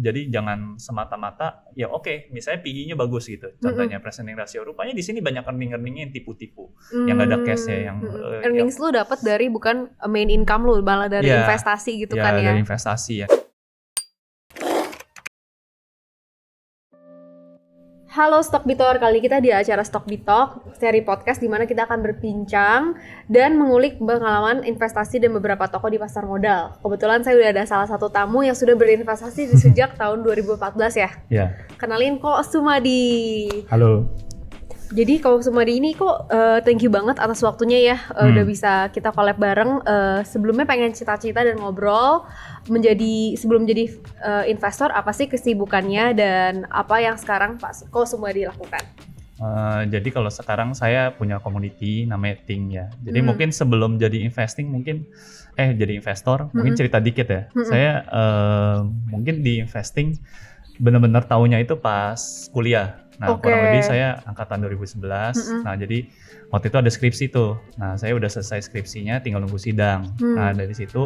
Jadi jangan semata-mata ya oke, misalnya PE-nya bagus gitu. Contohnya presenting ratio. Rupanya di sini banyak earning-earningnya yang tipu-tipu. Yang nggak ada cash-nya, yang, Hmm. eh, earnings lu dapat dari bukan main income lu, malah dari Iya. investasi gitu ya kan ya. dari investasi ya. Halo Stock Bitor, kali kita di acara Stock Bitok, seri podcast di mana kita akan berbincang dan mengulik pengalaman investasi dan beberapa toko di pasar modal. Kebetulan saya udah ada salah satu tamu yang sudah berinvestasi di sejak tahun 2014 ya. Ya, Kenalin kok Sumadi. halo. Jadi Ko Sumadi ini kok eh, thank you banget atas waktunya ya eh, Hmm. udah bisa kita collab bareng. Eh, sebelumnya pengen cita-cita dan ngobrol menjadi sebelum jadi eh, investor apa sih kesibukannya dan apa yang sekarang Pak Ko Sumadi lakukan? Eh, jadi kalau sekarang saya punya community namanya Ting ya. Jadi Hmm. mungkin sebelum jadi investing mungkin eh jadi investor mungkin Hmm. cerita dikit ya. Hmm. Saya eh, mungkin di investing benar-benar tahunya itu pas kuliah. Nah, Oke. kurang lebih saya angkatan 2011. Mm-mm. Nah, jadi waktu itu ada skripsi tuh. Nah, saya udah selesai skripsinya tinggal nunggu sidang. Hmm. Nah, dari situ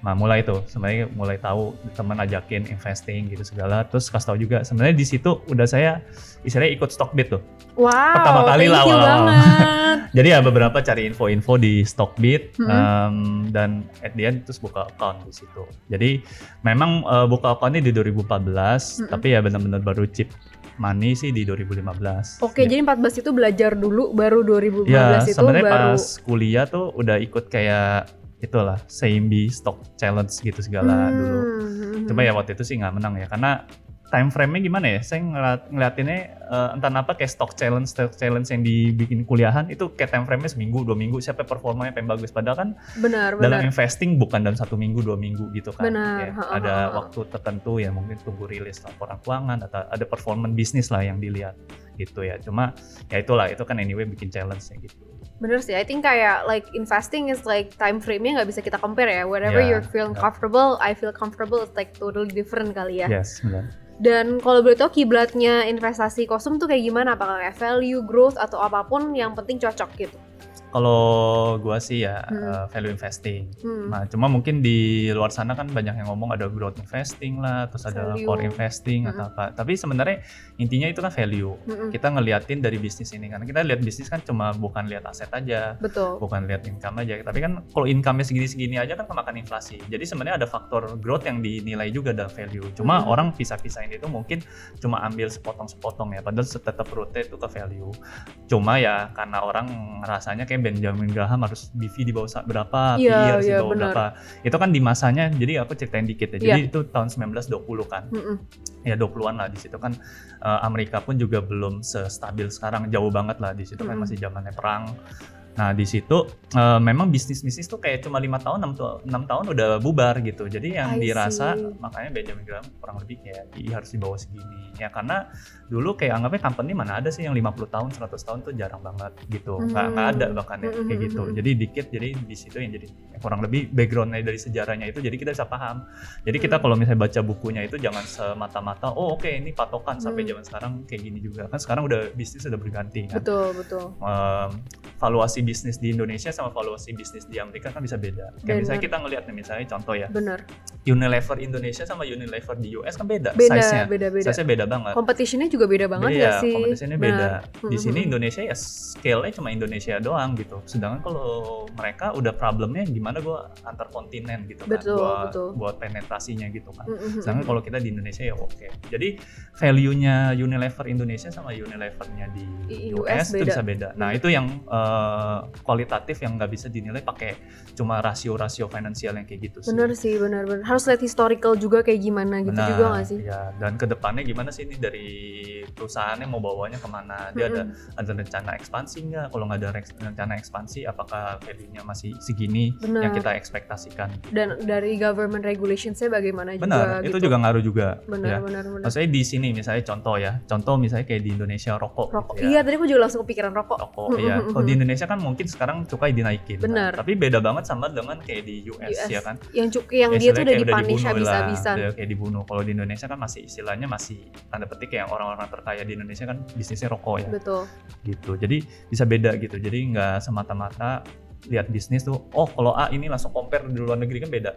Nah mulai tuh sebenarnya mulai tahu teman ajakin investing gitu segala terus kasih tahu juga sebenarnya di situ udah saya istilahnya ikut Stockbit tuh Wow, Pertama kali lah banget. Jadi ya beberapa cari info-info di Stockbit Mhm. em, dan at the end terus buka account di situ. Jadi memang eh, buka accountnya di 2014, Mhm. tapi ya benar-benar baru chip money sih di 2015. Oke, jadi 14 itu belajar dulu, baru 2015 ya itu sebenarnya baru pas kuliah tuh udah ikut kayak itulah Seimbi stock challenge gitu segala Hmm, dulu. hmm, Cuma ya waktu itu sih nggak menang ya karena time frame-nya gimana ya? Saya ngeliat, ngeliatinnya eh, entah apa kayak stock challenge, stock challenge yang dibikin kuliahan itu kayak time frame-nya seminggu, dua minggu, siapa performanya paling bagus. Padahal kan benar dalam benar. investing bukan dalam satu minggu, dua minggu gitu kan. Benar, Ya, ha, ha, ada ha. waktu tertentu ya mungkin tunggu rilis laporan keuangan atau ada performance bisnis lah yang dilihat gitu ya. Cuma ya itulah itu kan anyway bikin challenge ya gitu. Bener sih, I think kayak like investing is like time frame-nya nggak bisa kita compare ya. Whenever Ya, you're feeling ya. comfortable, I feel comfortable, it's like totally different kali ya. Yes, benar. Dan kalau boleh tahu kiblatnya investasi kostum tuh kayak gimana? Apakah kayak value, growth atau apa pun yang penting cocok gitu? Kalau gua sih ya Hmm. eh, value investing. Hmm. Nah, cuma mungkin di luar sana kan banyak yang ngomong ada growth investing lah, terus ada core investing atau apa. Tapi sebenarnya intinya itu kan value. Mm-mm. Kita ngeliatin dari bisnis ini kan. Kita lihat bisnis kan cuma bukan lihat aset aja, Betul. bukan lihat income aja. Tapi kan kalau income-nya segini-segini aja kan kemakan inflasi. Jadi sebenarnya ada faktor growth yang dinilai juga dalam value. Cuma Mhm. orang pisah-pisahin itu mungkin cuma ambil sepotong-sepotong ya. Padahal tetap rootnya itu ke value. Cuma ya karena orang ngerasanya kayak Benjamin Graham harus BV di bawah berapa, Iya, PE harus di iya, bawah berapa. Itu kan di masanya. Jadi aku ceritain dikit ya. Jadi Iya. itu tahun 1920 kan. Mm-mm. Ya 20-an lah di situ kan eh, Amerika pun juga belum sestabil sekarang, jauh banget lah di situ kan Mm-mm. masih zamannya perang. Nah di situ eh, memang bisnis-bisnis tuh kayak cuma lima tahun, enam, tahun udah bubar gitu. Jadi yang I dirasa see. makanya Benjamin Graham kurang lebih kayak "Ih, harus di bawah segini. Ya karena dulu kayak anggapnya company mana ada sih yang 50 tahun, 100 tahun tuh jarang banget gitu. Nggak, nggak ada Hmm. bahkan ya, kayak gitu. mm-mm. Jadi dikit, jadi di situ yang jadi ya kurang lebih backgroundnya dari sejarahnya itu jadi kita bisa paham. Jadi kita Hmm. kalau misalnya baca bukunya itu jangan semata-mata, oh oke ini patokan sampai Hmm. zaman sekarang kayak gini juga. Kan sekarang udah bisnis udah berganti kan. Betul, betul. Em, valuasi bisnis di Indonesia sama valuasi bisnis di Amerika kan bisa beda. Kayak Benar. misalnya kita ngelihat nih misalnya contoh ya, Bener. Unilever Indonesia sama Unilever di US kan beda, Beda, size-nya. beda-beda. Size-nya beda banget. Competition-nya juga beda banget Beda, nggak sih? kompetisinya beda. Di sini. Indonesia ya scale-nya cuma Indonesia doang gitu. Sedangkan kalau mereka udah problemnya gimana gua antar kontinen gitu kan. Betul, buat, betul. buat penetrasinya gitu kan. Mm-mm. Sedangkan kalau kita di Indonesia ya oke. Jadi value-nya Unilever Indonesia sama Unilever-nya di US, US itu beda. bisa beda. Nah itu yang kualitatif yang nggak bisa dinilai pakai cuma rasio-rasio finansial yang kayak gitu sih. Bener sih, bener-bener. Harus lihat historical juga kayak gimana gitu Benar, juga nggak sih? Ya, dan ke depannya gimana sih ini dari perusahaannya mau bawanya ke mana? Dia ada ada rencana ekspansi nggak? Kalau nggak ada rencana ekspansi, apakah value-nya masih segini Benar. yang kita ekspektasikan? Dan dari government regulationsnya bagaimana Benar, juga itu gitu. juga ngaruh juga. Benar, ya. benar, benar. Maksudnya di sini misalnya contoh ya, contoh misalnya kayak di Indonesia rokok. Rokok. gitu ya. Iya, tadi aku juga langsung kepikiran rokok. Rokok Mm, ya. mm, mm, Kalau di mm. Indonesia kan mungkin sekarang cukai dinaikin. kan. Benar. Tapi beda banget sama dengan kayak di US, US. ya kan. Yang cuki yang Ya, dia tuh udah lah, habis-habisan. udah kayak dibunuh. Kalau di Indonesia kan masih istilahnya masih tanda petik kayak orang-orang terkaya di Indonesia kan bisnisnya rokok ya Betul. gitu. Jadi bisa beda gitu. Jadi nggak semata-mata lihat bisnis tuh oh kalau A ini langsung compare di luar negeri kan beda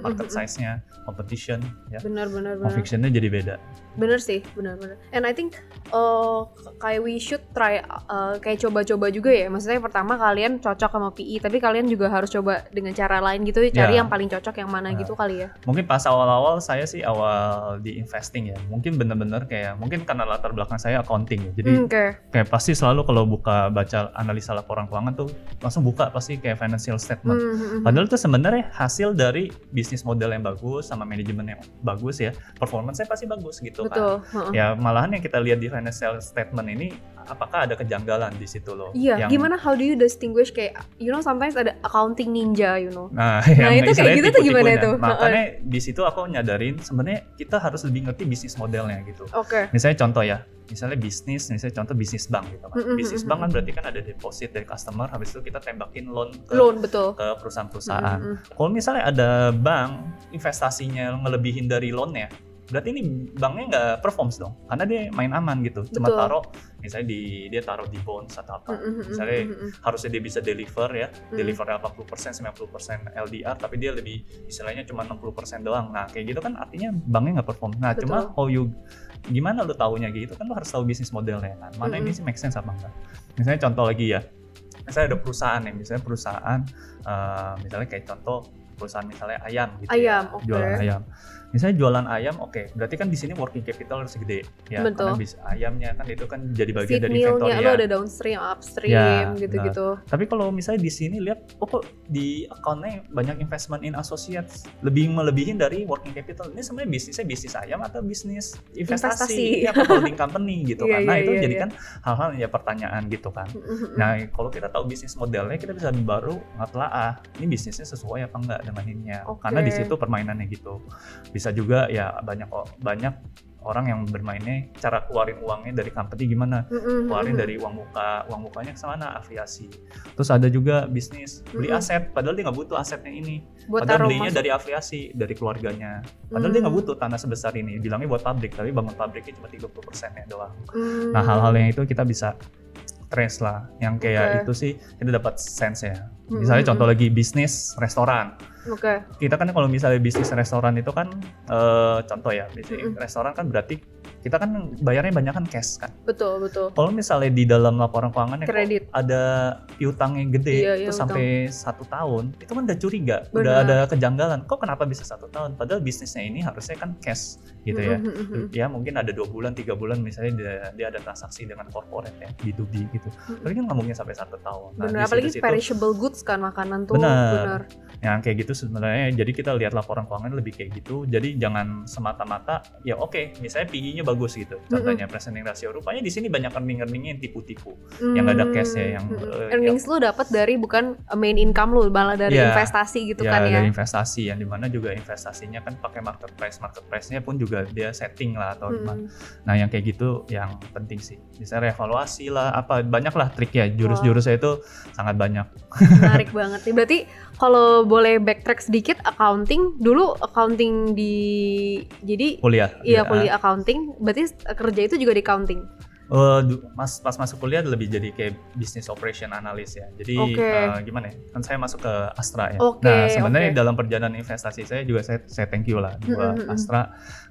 market mm-mm. size-nya competition ya Benar benar benar. conviction-nya jadi beda Bener sih, benar-benar. And I think uh, kayak we should try uh, kayak coba-coba juga ya. Maksudnya pertama kalian cocok sama PI, tapi kalian juga harus coba dengan cara lain gitu, cari Ya. yang paling cocok yang mana Nah. gitu kali ya. mungkin pas awal-awal saya sih awal di investing ya mungkin bener-bener kayak mungkin karena latar belakang saya accounting ya jadi Hmm, Oke. kayak pasti selalu kalau buka baca analisa laporan keuangan tuh langsung buka pasti kayak financial statement Hmm, hmm, hmm. Padahal itu sebenarnya hasil dari bisnis model yang bagus sama manajemen yang bagus ya, performance-nya pasti bagus gitu Betul. kan. heeh. Ya malahan yang kita lihat di financial statement ini, apakah ada kejanggalan di situ loh? Iya, yang- gimana how do you distinguish kayak you know sometimes ada accounting ninja, you know. Nah, Nah, yang itu kayak gitu tuh gimana tuh? Makanya di situ aku nyadarin sebenarnya kita harus lebih ngerti bisnis modelnya gitu. Oke. Misalnya contoh ya, misalnya bisnis, misalnya contoh bisnis bank gitu kan. Mm-mm, Bisnis mm-mm, bank kan berarti kan ada deposit dari customer, habis itu kita tembakin loan ke, Loan betul. ke perusahaan-perusahaan. Mm, mm, mm. Kalau misalnya ada bank investasinya ngelebihin dari loannya, berarti ini banknya nggak performs dong, karena dia main aman gitu, cuma Betul. taruh misalnya di dia taruh di bonds atau apa, misalnya harusnya dia bisa deliver ya, Mm. deliver 80% 90% LDR, tapi dia lebih istilahnya cuma 60% doang. Nah kayak gitu kan artinya banknya nggak perform. Nah cuma Betul. how you gimana lu taunya gitu kan lu harus tahu bisnis modelnya kan, mana ini sih make sense apa enggak. Misalnya contoh lagi ya, misalnya ada perusahaan nih, misalnya perusahaan eh, misalnya kayak contoh perusahaan misalnya ayam gitu Ayam, ya, oke. jualan ayam. Misalnya jualan ayam, oke, berarti kan di sini working capital harus gede ya, Betul. karena bis ayamnya kan itu kan jadi bagian dari inventory lo ya. ada downstream, upstream Ya, gitu-gitu. Tapi kalau misalnya di sini lihat, oh kok di accountnya banyak investment in associates, lebih melebihin dari working capital. Ini sebenarnya bisnisnya bisnis ayam atau bisnis Investasi. investasi, atau holding company gitu Iya, kan. Nah iya, itu iya, jadi iya. kan hal-hal ya pertanyaan gitu kan. Mm, mm, mm. Nah kalau kita tahu bisnis modelnya, kita bisa baru ngetelaah ini bisnisnya sesuai apa enggak dengan ininya. Oke. Karena di situ permainannya gitu. Bisa juga ya banyak kok banyak orang yang bermainnya cara keluarin uangnya dari company gimana? Mm, mm, keluarin mm, dari uang muka uang mukanya ke sana afiliasi terus ada juga bisnis beli aset padahal dia nggak butuh asetnya ini. Buat padahal belinya dari afiliasi dari keluarganya. Padahal dia nggak Hmm. butuh tanah sebesar ini bilangnya buat pabrik tapi bangun pabriknya cuma 30% ya doang. Hmm. nah hal-hal yang itu kita bisa trace lah yang kayak Oke. itu sih kita dapat sense ya misalnya contoh lagi bisnis restoran Oke. kita kan kalau misalnya bisnis restoran itu kan eh, contoh ya bisnis Mm-mm. restoran kan berarti kita kan bayarnya banyak kan cash kan Betul, betul. kalau misalnya di dalam laporan keuangan kok Kredit. ada piutangnya gede Iya, iya, itu sampai satu tahun itu kan udah curiga Benar. udah ada kejanggalan kok kenapa bisa satu tahun padahal bisnisnya ini harusnya kan cash gitu ya Mm, mm, mm, mm. ya mungkin ada dua bulan tiga bulan misalnya dia, dia ada transaksi dengan corporate ya B2B gitu Mm-mm. tapi kan mungkin sampai satu tahun Nah, di apalagi perishable goods kan makanan tuh. Benar. Bener. Yang kayak gitu sebenarnya. Jadi kita lihat laporan keuangan lebih kayak gitu. Jadi jangan semata-mata ya oke misalnya PI-nya bagus gitu. Contohnya presenting ratio rupanya di sini banyak earning earningnya yang tipu-tipu. Yang nggak ada cash ya, yang, Hmm, eh, earnings lu dapat dari bukan main income lu, malah dari Iya. investasi gitu ya kan ya. dari investasi. Yang di mana juga investasinya kan pakai market price. Market price-nya pun juga dia setting lah atau gimana. Hmm. nah yang kayak gitu yang penting sih. Misalnya revaluasi lah apa banyak lah trik ya. Jurus-jurusnya itu sangat banyak. Menarik banget nih. Berarti kalau boleh backtrack sedikit accounting dulu accounting di jadi kuliah iya Ya. kuliah accounting berarti kerja itu juga di accounting. Du- mas pas masuk kuliah lebih jadi kayak business operation analyst ya. Jadi Oke. eh, gimana ya? Kan saya masuk ke Astra ya. Oke, nah sebenarnya oke. dalam perjalanan investasi saya juga saya saya thank you lah buat Mm, mm, mm. Astra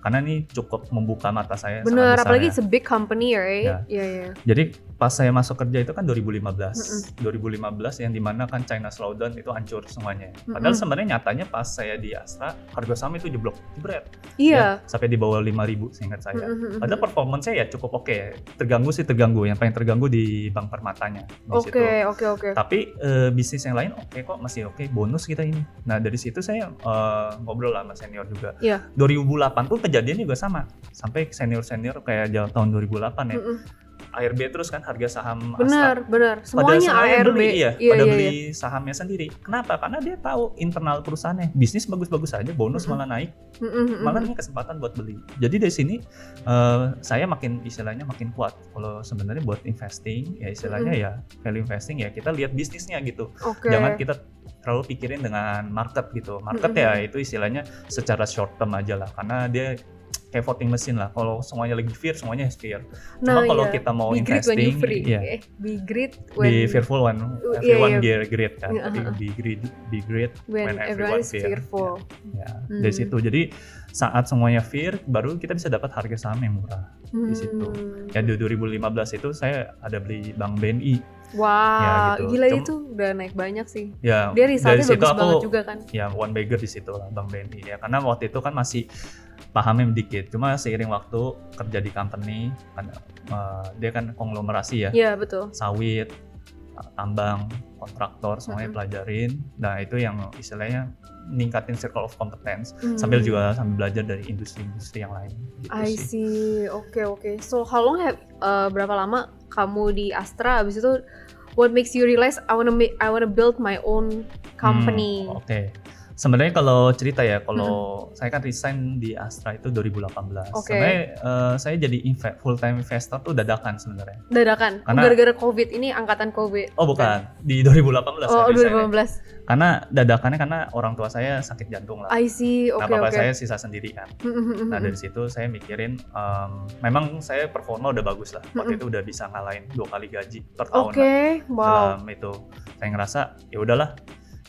karena ini cukup membuka mata saya. Bener, apalagi ya. it's a big company right? Ya. Iya iya. Jadi pas saya masuk kerja itu kan 2015. 2015 yang di mana kan China slowdown itu hancur semuanya. Padahal Mm-mm. sebenarnya nyatanya pas saya di Astra harga saham itu jeblok, jebret. Iya. Ya, sampai di bawah 5000 seingat saya. Mm, mm, mm, Padahal mm. performance saya ya cukup oke. Terganggu sih terganggu. Yang paling terganggu di bank permatanya. Oke oke oke. Tapi eh, bisnis yang lain oke kok masih oke. Bonus kita ini. Nah dari situ saya eh, ngobrol lah sama senior juga. Iya. 2008 pun kejadian juga sama. Sampai senior senior kayak tahun 2008 ya. Mm, mm. ARB terus kan harga saham Bener bener. pada Semuanya semuanya ARB. beli iya, Iya, pada iya, beli iya. sahamnya sendiri. Kenapa? Karena dia tahu internal perusahaannya bisnis bagus-bagus saja, bonus Mm-mm. malah naik, Mm, mm, mm, malah mm. ini kesempatan buat beli. Jadi dari sini eh, saya makin istilahnya makin kuat. Kalau sebenarnya buat investing ya istilahnya ya value investing ya kita lihat bisnisnya gitu. Oke. Jangan kita terlalu pikirin dengan market gitu. Market Mm-mm. ya itu istilahnya secara short term aja lah karena dia kayak voting mesin lah. Kalau semuanya lagi fear, semuanya fear. Nah, Cuma kalau iya. kita mau be investing, free. iya, Eh, be great when be fearful when Uh, iya, everyone iya. get great kan. Iya, Tapi uh-uh. be great, be great when, when everyone everyone is fear. fearful. ya. Hmm. Dari situ. Jadi saat semuanya fear, baru kita bisa dapat harga saham yang murah. di situ. Hmm. Ya di 2015 itu saya ada beli Bank BNI. Wah, Ya, gitu. gila Cum- itu udah naik banyak sih. Ya Dia resultnya situ bagus aku banget juga kan. ya one bagger di situ lah Bank BNI ya karena waktu itu kan masih pahamnya dikit cuma seiring waktu kerja di company kan eh, dia kan konglomerasi ya Iya, betul. sawit tambang kontraktor semuanya Mm-mm. pelajarin nah itu yang istilahnya ningkatin circle of competence Hmm. sambil juga sambil belajar dari industri-industri yang lain gitu I sih. see. Oke, oke. So, how long have uh, berapa lama kamu di Astra habis itu what makes you realize I wanna make I wanna build my own company? Hmm, Oke. Sebenarnya kalau cerita ya, kalau saya kan resign di Astra itu 2018. Oke. Sebenarnya eh, saya jadi inve- full time investor tuh dadakan sebenarnya. Dadakan. Karena- Gara-gara COVID ini angkatan COVID. Oh bukan, di 2018 Oh, saya resign ya. 2015. Karena dadakannya karena orang tua saya sakit jantung lah. I see. nah, Oke, bapak oke. saya sisa sendirian. Nah dari situ saya mikirin, em, memang saya performa udah bagus lah. Waktu itu udah bisa ngalahin dua kali gaji per tahun Oke, lah wow. dalam itu. Saya ngerasa ya udahlah,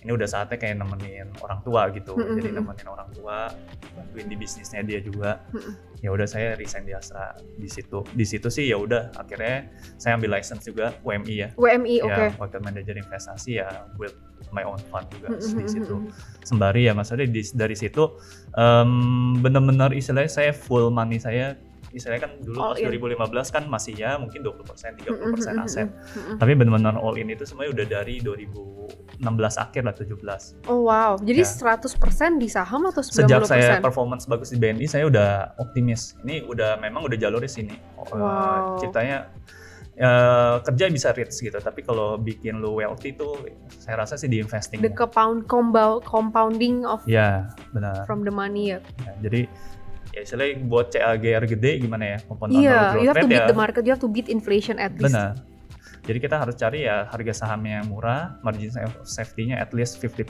ini udah saatnya kayak nemenin orang tua gitu. Mm-mm, Jadi nemenin orang tua, bantuin di bisnisnya dia juga. Mm-mm. Ya udah saya resign di Astra di situ. Di situ sih ya udah akhirnya saya ambil license juga UMI ya. WMI, oke. Ya, wakil manajer investasi ya build my own fund juga Mm-mm, di situ. Sembari ya maksudnya di, dari situ em, bener-bener istilahnya saya full money saya istilahnya kan dulu All pas in. 2015 kan masih ya mungkin 20% 30% Mm-mm, aset. Tapi bener-bener all in itu semuanya udah dari 2016 akhir lah 17. Oh wow, jadi Ya. 100% di saham atau 90%? Sejak saya performance bagus di BNI saya udah optimis. Ini udah memang udah jalur di sini. Eh, Wow. ceritanya eh, kerja bisa rich gitu, tapi kalau bikin lu wealthy itu saya rasa sih di investing. the compound compounding of Ya, benar. from the money ya. Ya, jadi ya istilahnya buat CAGR gede gimana ya compound Iya, annual you have to growth rate beat ya the market, you have to beat inflation at least. benar. Jadi kita harus cari ya harga sahamnya yang murah, margin sa- safety-nya at least 50%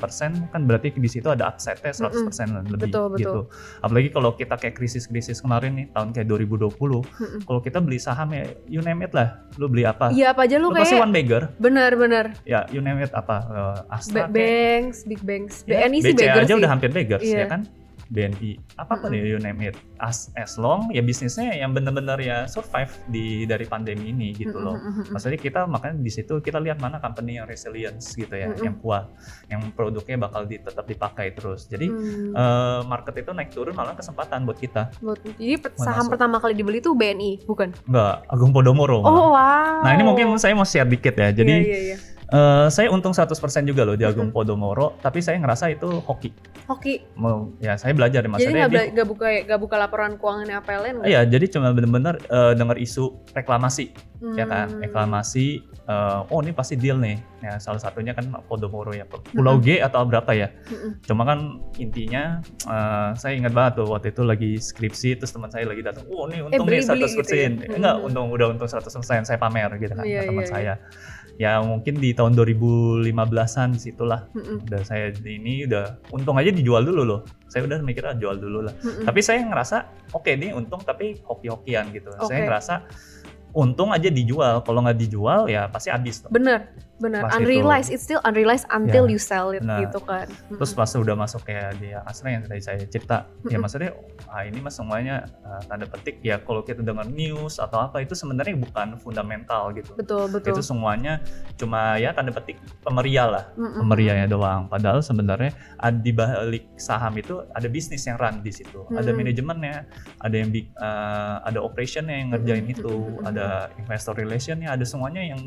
kan berarti di situ ada upside-nya 100% lebih Betul, betul. gitu. Apalagi kalau kita kayak krisis-krisis kemarin nih tahun kayak 2020, Mm-mm. kalau kita beli saham ya you name it lah, lu beli apa? Iya apa aja lu Lu pasti kayak one bagger, benar-benar ya you name it apa? Eh, ba- Astra kayak- banks, big banks, Ya, BNI sih BCA beggar aja sih. udah hampir beggars Iya. ya kan BNI apa pun Mm-mm. ya you name it as as long ya bisnisnya yang benar-benar ya survive di dari pandemi ini gitu loh maksudnya kita makanya di situ kita lihat mana company yang resilience gitu ya Mm-mm. yang kuat yang produknya bakal di, tetap dipakai terus jadi Hmm. eh, market itu naik turun malah kesempatan buat kita Jadi saham masuk. pertama kali dibeli itu BNI, bukan? enggak Agung Podomoro malah. Oh wow. nah ini mungkin saya mau share dikit ya jadi Iya, iya, iya. Eh, saya untung 100% juga loh di Agung Podomoro tapi saya ngerasa itu hoki Hoki. mau ya saya belajar Jadi nggak dia bela- nggak buka nggak buka laporan keuangannya APLN nggak? Iya, jadi cuma bener-bener eh, dengar isu reklamasi, ya kan? Hmm. Reklamasi, eh, oh ini pasti deal nih. Ya, salah satunya kan Podomoro ya, Pulau G atau berapa ya? Cuma kan intinya, eh, saya ingat banget tuh waktu itu lagi skripsi, terus teman saya lagi datang, oh ini untung beli- nih beli 100%. gitu ya? Eh, Enggak, Hmm. untung udah untung 100%, saya pamer gitu kan Iya, ke teman iya, saya. Ya mungkin di tahun 2015-an situlah Mm-mm. udah saya ini udah untung aja dijual dulu loh. Saya udah mikir ah, jual dulu lah. Mm-mm. Tapi saya ngerasa oke nih untung tapi hoki-hokian gitu. Saya Oke. ngerasa untung aja dijual. Kalau nggak dijual ya pasti habis. bener bener Pas itu. unrealized it's still unrealized until Ya, you sell it benar. gitu kan Terus pas udah masuk kayak di Astra yang tadi saya cerita, ya Mm-mm. maksudnya ah ini mas semuanya uh, tanda petik ya kalau kita dengar news atau apa itu sebenarnya bukan fundamental gitu. betul betul Itu semuanya cuma ya tanda petik pemeriah lah, pemeriahnya doang. Padahal sebenarnya di balik saham itu ada bisnis yang run di situ, ada Hmm. manajemennya, ada yang uh, ada operationnya yang ngerjain Mm-mm. itu, Mm-mm. ada investor relationnya, ada semuanya yang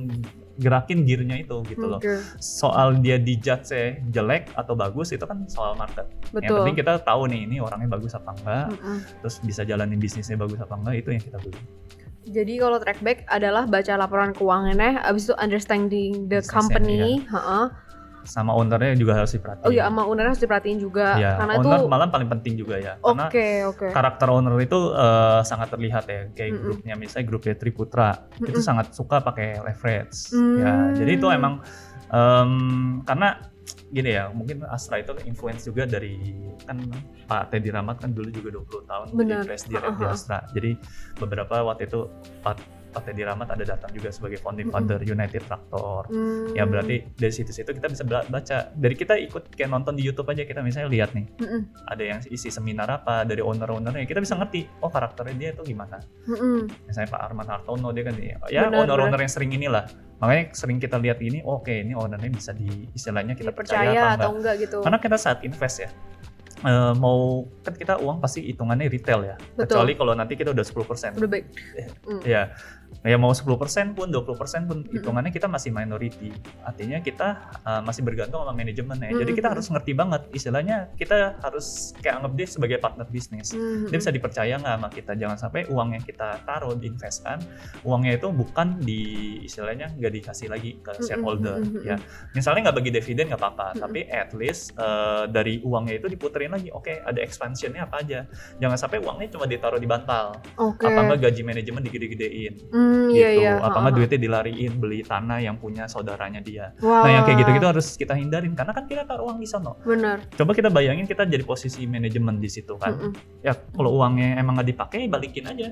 gerakin gearnya itu gitu loh. Soal dia dijudge jelek atau bagus itu kan soal market. Yang betul penting kita tahu nih ini orangnya bagus apa enggak, Mm-mm. terus bisa jalanin bisnisnya bagus apa enggak itu yang kita beli. Jadi kalau track back adalah baca laporan keuangannya, abis itu understanding the Bisnisnya, company, heeh. Sama ownernya juga harus diperhatiin. Oh iya, sama owner harus diperhatiin juga, Ya, karena owner itu malah paling penting juga ya. Karena oke oke. karakter owner itu eh, sangat terlihat ya kayak Mm-mm. grupnya misalnya grupnya Triputra itu Mm-mm. sangat suka pakai leverage Hmm. ya jadi itu emang em, karena gini ya, mungkin Astra itu influence juga dari kan Pak Teddy Ramat kan dulu juga 20 tahun Benar. jadi presiden di Uh-huh. Astra. Jadi beberapa waktu itu Pak Pak Teddy Ramat ada datang juga sebagai founding Mm-mm. father United Tractor. Hmm. Ya berarti dari situ-situ kita bisa baca. Dari kita ikut kayak nonton di YouTube aja kita misalnya lihat nih Mm-mm. ada yang isi seminar apa dari owner-ownernya kita bisa ngerti oh karakternya dia tuh gimana. Mm-mm. Misalnya Pak Arman Hartono dia kan ya Benar, owner-owner yang sering inilah. Makanya sering kita lihat ini oh, oke ini ownernya bisa di istilahnya kita percaya, percaya apa atau enggak. enggak gitu. Karena kita saat invest ya eh, mau kan kita uang pasti hitungannya retail ya. Betul. Kecuali kalau nanti kita udah 10%. Udah baik. Ya, ya mau 10% pun 20% pun hitungannya kita masih minority. Artinya kita uh, masih bergantung sama manajemennya. Jadi kita harus ngerti banget istilahnya kita harus kayak anggap dia sebagai partner bisnis. Hmm. Dia bisa dipercaya nggak sama kita? Jangan sampai uang yang kita taruh diinvestkan, uangnya itu bukan di istilahnya nggak dikasih lagi ke shareholder. Ya, misalnya nggak bagi dividen nggak apa-apa, tapi at least uh, dari uangnya itu diputerin lagi. Oke, ada expansionnya apa aja? Jangan sampai uangnya cuma ditaruh di bantal Oke. apa enggak gaji manajemen digede-gedein Hmm, gitu iya iya. apa enggak ha. duitnya dilariin beli tanah yang punya saudaranya dia Wah. nah yang kayak gitu-gitu harus kita hindarin karena kan kita taruh uang di sana Benar. coba kita bayangin kita jadi posisi manajemen di situ kan Mm-mm. ya kalau uangnya emang nggak dipakai balikin aja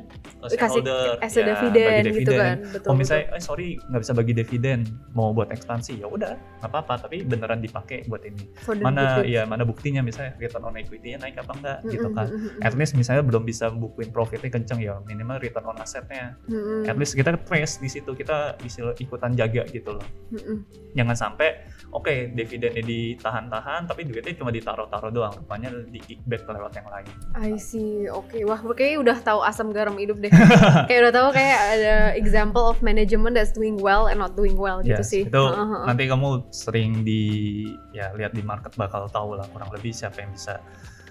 Kasih as Ya, dividen bagi gitu dividen. kan. Betul. kalau misalnya eh sorry nggak bisa bagi dividen mau buat ekspansi ya udah nggak apa-apa tapi beneran dipakai buat ini betul. For mana ya mana buktinya misalnya return on equity-nya naik apa enggak gitu Mm-mm, kan mm-mm, at least misalnya belum bisa bukuin profitnya kenceng ya minimal return on assetnya mm-mm, at least kita trace di situ kita bisa ikutan jaga gitu loh mm-mm. jangan sampai oke dividennya ditahan-tahan tapi duitnya cuma ditaruh-taruh doang rupanya di kickback lewat yang lain I see. Oke, wah kayaknya udah tahu asam garam hidup deh. kayak udah tahu kayak ada example of management that's doing well and not doing well gitu Yes, sih. itu heeh. nanti kamu sering di ya lihat di market bakal tahu lah kurang lebih siapa yang bisa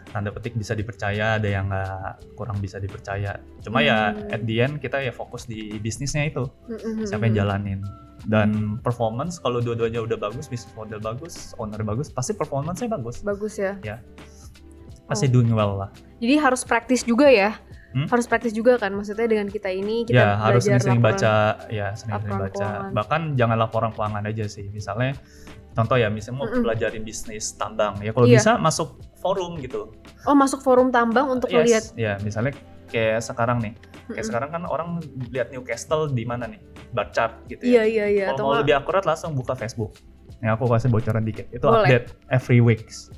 tanda petik bisa dipercaya ada yang nggak kurang bisa dipercaya cuma ya Hmm. at the end kita ya fokus di bisnisnya itu Mm-mm, siapa yang mm-mm. jalanin dan performance kalau dua-duanya udah bagus bisnis model bagus owner bagus pasti performance-nya bagus Bagus ya. pasti Oh. doing well lah Jadi harus praktis juga ya. Hmm? Harus praktis juga kan maksudnya dengan kita ini kita ya harus sering-sering laporan. baca ya sering-sering baca keuangan. bahkan jangan laporan keuangan aja sih misalnya contoh ya misalnya mau Mm-mm. pelajarin bisnis tambang ya kalau Iya. bisa masuk forum gitu Oh, masuk forum tambang untuk Yes, melihat. ya misalnya kayak sekarang nih kayak Mm-mm. sekarang kan orang lihat Newcastle di mana nih bar chart gitu Iya, ya iya, iya. kalau Atau mau lebih akurat langsung buka Facebook yang aku kasih bocoran dikit itu Boleh. update every weeks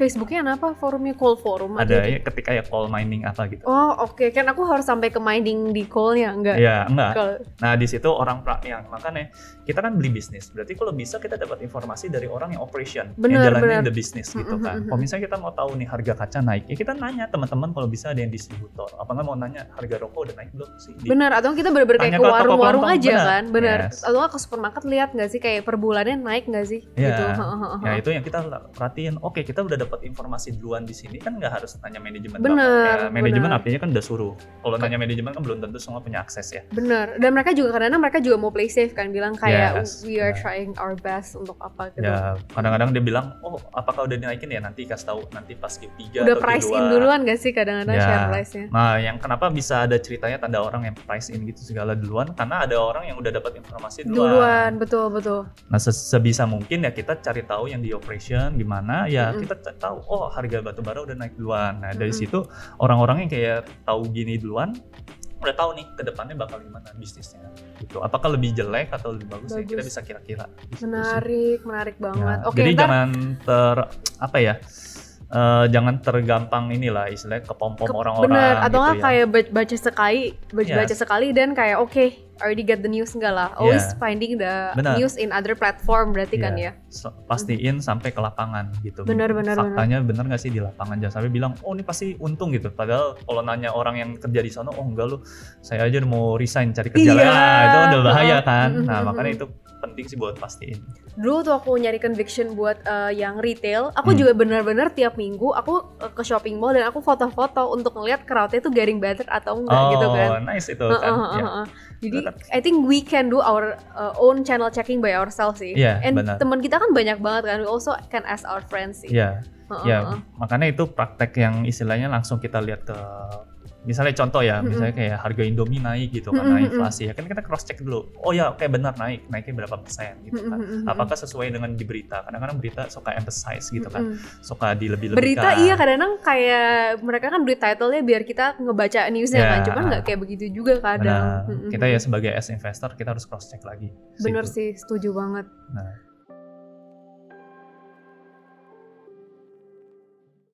Facebooknya apa? Forumnya call forum ada deh. ya ketika ya call mining apa gitu Oh, oke. Kan aku harus sampai ke mining di call-nya enggak? ya enggak Kalau Nah di situ orang pra yang makanya kita kan beli bisnis. Berarti kalau bisa kita dapat informasi dari orang yang operation, Benar, yang jalanin benar. the business gitu Mm, kan. Kalau misalnya kita mau tahu nih harga kaca naik, ya kita nanya teman-teman kalau bisa ada yang distributor. Apa nggak mau nanya harga rokok udah naik belum sih? Benar, atau kita bener-bener kayak ke warung-warung aja benar. kan, benar. Yes. Atau ke supermarket lihat nggak sih kayak per bulannya naik nggak sih? Ya, Gitu. ya itu yang kita perhatiin. Oke kita udah dapat informasi duluan di sini kan nggak harus nanya manajemen. Benar, Ya, manajemen benar. artinya kan udah suruh. Kalau nanya manajemen kan belum tentu semua punya akses ya. Bener. Dan mereka juga kadang-kadang mereka juga mau play safe kan, bilang kayak Yes, we are benar. trying our best untuk apa gitu. Ya kadang-kadang dia bilang, oh apakah udah dinaikin ya nanti kasih tahu nanti pas Q3 Udah atau price Q2. in duluan gak sih kadang-kadang Ya. share price-nya? Nah, yang kenapa bisa ada ceritanya tanda orang yang price in gitu segala duluan karena ada orang yang udah dapat informasi duluan. Duluan, betul betul. Nah, se- sebisa mungkin ya kita cari tahu yang di operation gimana ya Mm-mm. kita c- tahu oh harga batu bara udah naik duluan. Nah, dari Mm-mm. situ orang-orang yang kayak tahu gini duluan udah tahu nih ke depannya bakal gimana bisnisnya gitu. Apakah lebih jelek atau lebih bagus, ya kita Bagus. bisa kira-kira. Sih. Menarik, menarik Ya, banget. Oke, jadi ntar jangan ter apa ya? Eh, jangan tergampang inilah istilahnya kepom-pom Ke- orang-orang bener atau gitu ya. kayak ba- baca sekali baca, Yes. baca sekali dan kayak oke already get the news enggak lah always Yeah. finding the Benar. news in other platform berarti kan Iya. ya So- pastiin sampai ke lapangan gitu. Benar, benar, Faktanya benar nggak sih di lapangan jangan sampai bilang oh ini pasti untung gitu. Padahal kalau nanya orang yang kerja di sana oh enggak lu saya aja mau resign cari kerja Iya. lah Ah, itu udah bahaya kan. Nah mm, makanya itu penting sih buat pastiin. dulu tuh aku nyari conviction buat eh, yang retail aku Hmm. juga benar-benar tiap minggu aku eh, ke shopping mall dan aku foto-foto untuk ngeliat crowdnya tuh getting better atau enggak oh gitu kan nice itu Heeh, kan. heeh, Ya. heeh. Jadi Benar. I think we can do our uh, own channel checking by ourselves sih. Iya, And teman kita kan banyak banget kan. We also can ask our friends sih. Iya. Heeh, ya heeh. makanya itu praktek yang istilahnya langsung kita lihat ke misalnya contoh ya misalnya kayak harga Indomie naik gitu karena inflasi ya kan kita cross check dulu. Oh ya oke benar naik. Naiknya berapa persen gitu kan. apakah sesuai dengan di berita? Kadang-kadang berita suka emphasize gitu kan. Mm-mm. suka dilebih-lebihkan. Berita iya kadang-kadang kayak mereka kan beri title-nya biar kita ngebaca newsnya Ya. kan, cuman nggak kayak begitu juga kadang. Benar. Kita ya sebagai as investor kita harus cross check lagi. Bener situ. sih, setuju banget. Nah,